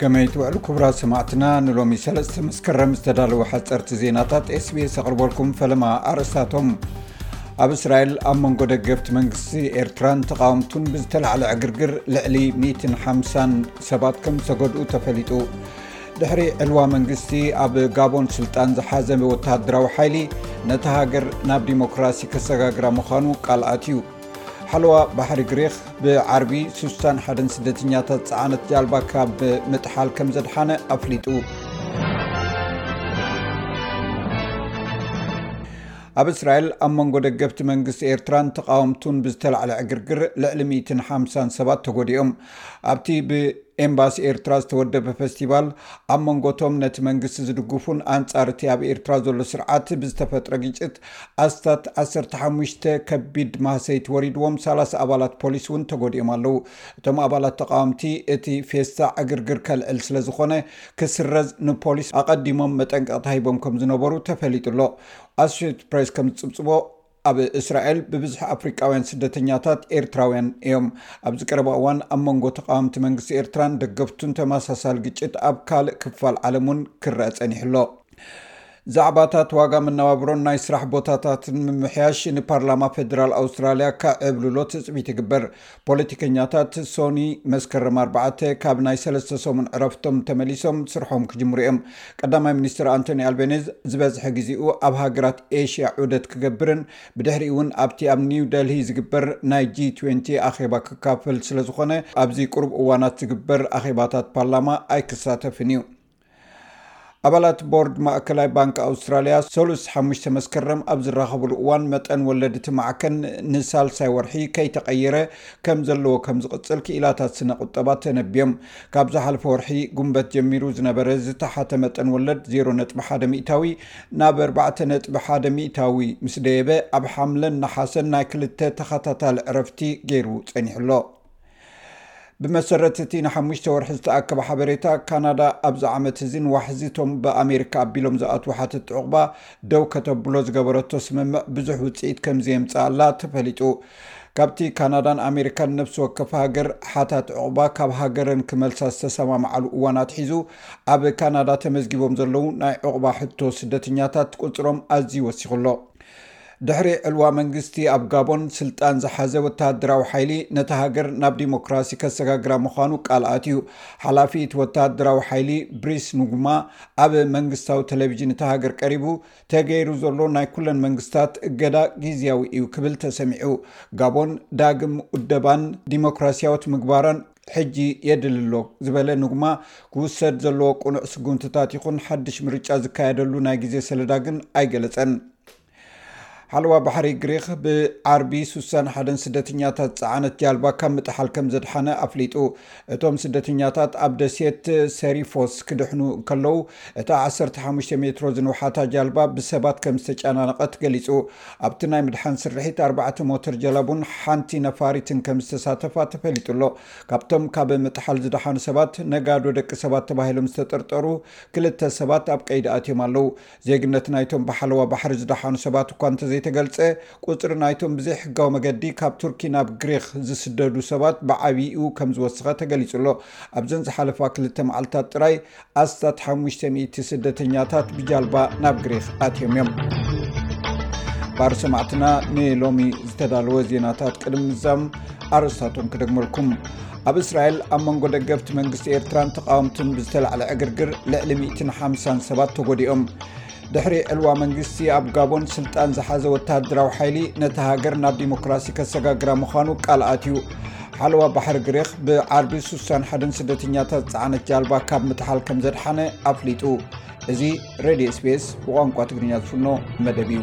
ከመይ ትበዕሉ ክቡራት ሰማዕትና ንሎሚ ሰለስተ መስከረም ዝተዳለወ ሓፀርቲ ዜናታት ስቤስ ኣቕርበልኩም ፈለማ ኣርእስታቶም ኣብ እስራኤል ኣብ መንጎ ደገፍቲ መንግስቲ ኤርትራን ተቃወምቱን ብዝተላዕለ ዕግርግር ልዕሊ 150 ሰባት ከም ዝተገድኡ ተፈሊጡ ድሕሪ ዕልዋ መንግስቲ ኣብ ጋቦን ስልጣን ዝሓዘ ወተሃደራዊ ሓይሊ ነቲ ሃገር ናብ ዲሞክራሲ ከሰጋግራ ምዃኑ ቃልኣት እዩ ሓለዋ ባሕሪ ግሪኽ ብዓርቢ 61 ስደተኛታት ዝፀዓነት ጃልባ ካብ ምጥሓል ከም ዘድሓነ ኣፍሊጡ ኣብ እስራኤል ኣብ መንጎ ደገፍቲ መንግስቲ ኤርትራን ተቃወምቱን ብዝተላዕለ ዕግርግር ልዕሊ 150 ሰባት ተጎዲኦም ኣብቲ ብኤምባሲ ኤርትራ ዝተወደበ ፈስቲቫል ኣብ መንጎቶም ነቲ መንግስቲ ዝድግፉን ኣንጻርቲ ኣብ ኤርትራ ዘሎ ስርዓት ብዝተፈጥረ ግጭት ኣስታት ዓሰርተ ሓሙሽተ ከቢድ ማህሰይቲ ወሪድዎም ሰላሳ ኣባላት ፖሊስ እውን ተጎዲኦም ኣለው። እቶም ኣባላት ተቓወምቲ እቲ ፌስታ ዕግርግር ከልዕል ስለዝኾነ ክስረዝ ንፖሊስ ኣቐዲሞም መጠንቀቕታ ሂቦም ከምዝነበሩ ተፈሊጡ ኣሎ። ኣሶሼትድ ፕሬስ ከምዝፅብፅቦ ኣብ እስራኤል ብብዝሒ ኣፍሪቃውያን ስደተኛታት ኤርትራውያን እዮም። ኣብዚ ቀረባ እዋን ኣብ መንጎ ተቓወምቲ መንግስቲ ኤርትራን ደገፍቱን ተመሳሳሊ ግጭት ኣብ ካልእ ክፋል ዓለም እውን ክረኣ ፀኒሑ ኣሎ። ዛዕባታት ዋጋ መነባብሮን ናይ ስራሕ ቦታታትን ምምሕያሽ ንፓርላማ ፌደራል ኣውስትራልያ ከዕብልሎ ትፅቢት ይግበር። ፖለቲከኛታት ሶኒ መስከረም ኣርባዕተ ካብ ናይ ሰለስተ ሰሙን ዕረፍቶም ተመሊሶም ስርሖም ክጅምሩ እዮም። ቀዳማይ ሚኒስትር ኣንቶኒ ኣልቤኔዝ ዝበዝሐ ግዜኡ ኣብ ሃገራት ኤሽያ ዑደት ክገብርን ብድሕሪኡ እውን ኣብቲ ኣብ ኒው ደልሂ ዝግበር ናይ ጂ ትዌንቲ ኣኼባ ክካፈል ስለዝኾነ ኣብዚ ቁሩብ እዋናት ዝግበር ኣኼባታት ፓርላማ ኣይክሳተፍን እዩ። ኣባላት ቦርድ ማእከላይ ባንኪ ኣውስትራልያ ሰሉስ ሓሙሽተ መስከረም ኣብ ዝራኸብሉ እዋን መጠን ወለድ እቲ ማዕከን ንሳልሳይ ወርሒ ከይተቐየረ ከም ዘለዎ ከም ዝቕፅል ክኢላታት ስነ ቁጠባ ተነብዮም ካብ ዝሓለፈ ወርሒ ጉንበት ጀሚሩ ዝነበረ ዝተሓተ መጠን ወለድ 0 ነጥቢ ሓደ ሚእታዊ ናብ 4 ነጥቢ ሓደ ሚእታዊ ምስ ደየበ ኣብ ሓምለን ነሓሰን ናይ ክልተ ተኸታታሊ ዕረፍቲ ገይሩ ፀኒሑ ኣሎ ብመሰረት እቲ ንሓሙሽተ ወርሒ ዝተኣከበ ሓበሬታ ካናዳ ኣብዚ ዓመት እዚን ዋሕዚ እቶም ብኣሜሪካ ኣቢሎም ዝኣትዉ ሓትት ዕቑባ ደው ከተብሎ ዝገበረቶ ስምምዕ ብዙሕ ውፅኢት ከምዘየምፅኣላ ተፈሊጡ ካብቲ ካናዳን ኣሜሪካን ነብሲ ወከፍ ሃገር ሓታት ዕቑባ ካብ ሃገረን ክመልሳ ዝተሰማምዓሉ እዋን ኣትሒዙ ኣብ ካናዳ ተመዝጊቦም ዘለዉ ናይ ዕቑባ ሕቶ ስደተኛታት ቁፅሮም ኣዝዩ ወሲኹ ኣሎ ድሕሪ ዕልዋ መንግስቲ ኣብ ጋቦን ስልጣን ዝሓዘ ወተሃደራዊ ሓይሊ ነታ ሃገር ናብ ዲሞክራሲ ከሰጋግራ ምዃኑ ቃል ኣትዩ። ሓላፊ እቲ ወተሃደራዊ ሓይሊ ብሪስ ንጉማ ኣብ መንግስታዊ ተለቪዥን እታ ሃገር ቀሪቡ ተገይሩ ዘሎ ናይ ኩለን መንግስታት እገዳ ጊዝያዊ እዩ ክብል ተሰሚዑ። ጋቦን ዳግም ውደባን ዲሞክራሲያዎት ምግባራን ሕጂ የድሊ ኣሎ ዝበለ ንጉማ ክውሰድ ዘለዎ ቅኑዕ ስጉምትታት ይኹን ሓድሽ ምርጫ ዝካየደሉ ናይ ግዜ ሰለዳ ግን ኣይገለጸን። ሓለዋ ባሕሪ ግሪኽ ብዓርቢ ሱሳን ሓደን ስደተኛታት ዝፀዓነት ጃልባ ካብ ምጥሓል ከም ዘድሓነ ኣፍሊጡ። እቶም ስደተኛታት ኣብ ደሴት ሰሪፎስ ክድሕኑ ከለው እታ ዓሰርተ ሓሙሽተ ሜትሮ ዝንውሓታ ጃልባ ብሰባት ከም ዝተጨናነቐት ገሊጹ። ኣብቲ ናይ ምድሓን ስርሒት ኣርባዕተ ሞተር ጀላቡን ሓንቲ ነፋሪትን ከም ዝተሳተፋ ተፈሊጡ ኣሎ። ካብቶም ካብ ምጥሓል ዝደሓኑ ሰባት፣ ነጋዶ ደቂ ሰባት ተባሂሎም ዝተጠርጠሩ ክልተ ሰባት ኣብ ቀይዲ ኣትዮም ኣለዉ። ዜግነት ናይቶም ብሓለዋ ባሕሪ ዝደሓኑ ሰባት እኳ እንተዘይተገልጸ፣ ቁጽሪ ናይቶም ብዘይሕጋዊ መገዲ ካብ ቱርኪ ናብ ግሪኽ ዝስደዱ ሰባት ብዓቢይኡ ከም ዝወሰኸ ተገሊጹ ኣሎ። ኣብዘን ዝሓለፋ ክልተ መዓልታት ጥራይ ኣስታት ሓሙሽተ ሚእቲ ስደተኛታት ብጃልባ ናብ ግሪኽ ኣትዮም እዮም ባር ሰማዕትና ንሎሚ ዝተዳለወ ዜናታት ቅድሚ ምዛም ኣርስታቶም ክደግመልኩም ኣብ እስራኤል ኣብ መንጎ ደገፍቲ መንግስቲ ኤርትራን ተቃወምትን ብዝተላዕለ ዕግርግር ልዕሊ 1ሓ ሰባት ተጎዲኦም ድሕሪ ዕልዋ መንግስቲ ኣብ ጋቦን ስልጣን ዝሓዘ ወተሃደራዊ ሓይሊ ነቲ ሃገር ናብ ዲሞክራሲ ከሰጋግራ ምዃኑ ቃልኣት እዩ ሓለዋ ባሕሪ ግሪኽ ብዓርቢ ሱሳን ሓደን ስደተኛታት ዝፀዓነት ጃልባ ካብ ምጥሓል ከም ዘድሓነ ኣፍሊጡ እዚ ሬድዮ ስፔስ ብቋንቋ ትግርኛ ዝፍኖ መደብ እዩ